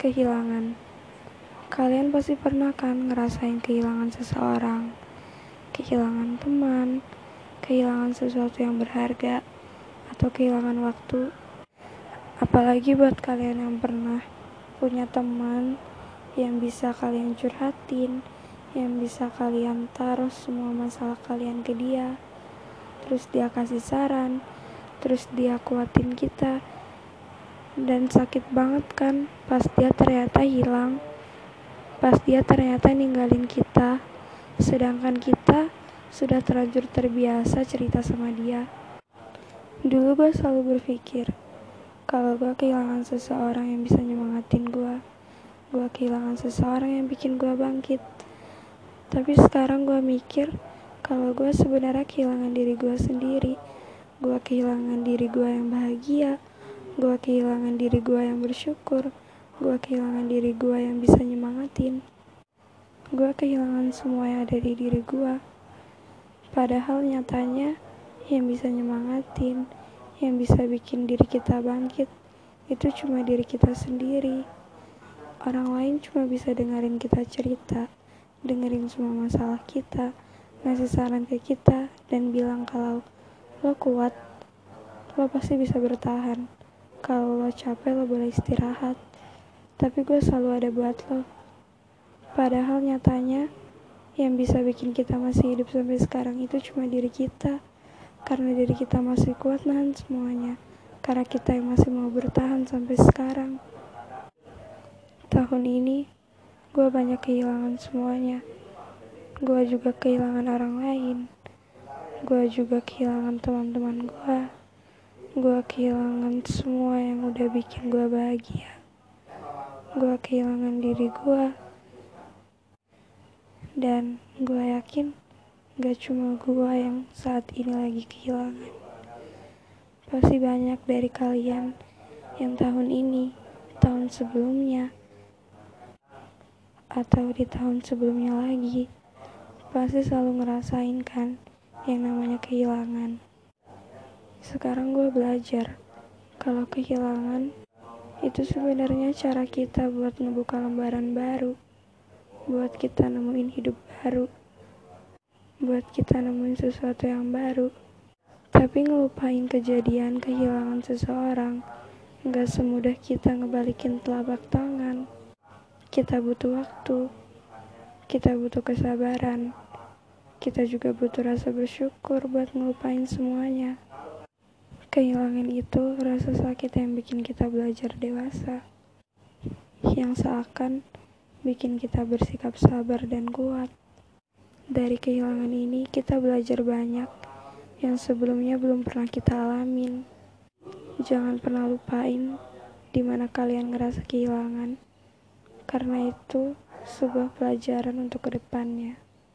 Kehilangan. Kalian pasti pernah kan ngerasain kehilangan seseorang. Kehilangan teman Kehilangan sesuatu yang berharga Atau kehilangan waktu. Apalagi buat kalian yang pernah punya teman Yang bisa kalian curhatin Yang bisa kalian taruh semua masalah kalian ke dia. Terus dia kasih saran Terus dia kuatin kita dan sakit banget kan pas dia ternyata hilang. Pas dia ternyata ninggalin kita. Sedangkan kita sudah terlanjur terbiasa cerita sama dia. Dulu gue selalu berpikir kalau gue kehilangan seseorang yang bisa nyemangatin gue gue kehilangan seseorang yang bikin gue bangkit. Tapi sekarang gue mikir kalau gue sebenarnya kehilangan diri gue sendiri gue kehilangan diri gue yang bahagia Gue kehilangan diri gue yang bersyukur. Gue kehilangan diri gue yang bisa nyemangatin. Gue kehilangan semua yang ada di diri gue. Padahal nyatanya yang bisa nyemangatin, yang bisa bikin diri kita bangkit, itu cuma diri kita sendiri. Orang lain cuma bisa dengerin kita cerita, dengerin semua masalah kita, ngasih saran ke kita, dan bilang kalau lo kuat, lo pasti bisa bertahan. Kalau lo capek lo boleh istirahat, tapi gue selalu ada buat lo. Padahal nyatanya yang bisa bikin kita masih hidup sampai sekarang itu cuma diri kita. Karena diri kita masih kuat nahan semuanya. Karena kita yang masih mau bertahan sampai sekarang. Tahun ini gue banyak kehilangan semuanya. Gue juga kehilangan orang lain. Gue juga kehilangan teman-teman gue. Gue kehilangan semua yang udah bikin gue bahagia. Gue kehilangan diri gue. Dan gue yakin gak cuma gue yang saat ini lagi kehilangan. Pasti banyak dari kalian yang tahun ini, tahun sebelumnya, atau di tahun sebelumnya lagi, pasti selalu ngerasain kan yang namanya kehilangan. Sekarang gue belajar kalau kehilangan itu sebenarnya cara kita buat ngebuka lembaran baru, buat kita nemuin hidup baru, buat kita nemuin sesuatu yang baru. Tapi ngelupain kejadian kehilangan seseorang gak semudah kita ngebalikin telapak tangan. Kita butuh waktu, kita butuh kesabaran, kita juga butuh rasa bersyukur buat ngelupain semuanya. Kehilangan itu rasa sakit yang bikin kita belajar dewasa, yang seakan bikin kita bersikap sabar dan kuat. Dari kehilangan ini, kita belajar banyak yang sebelumnya belum pernah kita alamin. Jangan pernah lupain di mana kalian ngerasa kehilangan, karena itu sebuah pelajaran untuk ke depannya.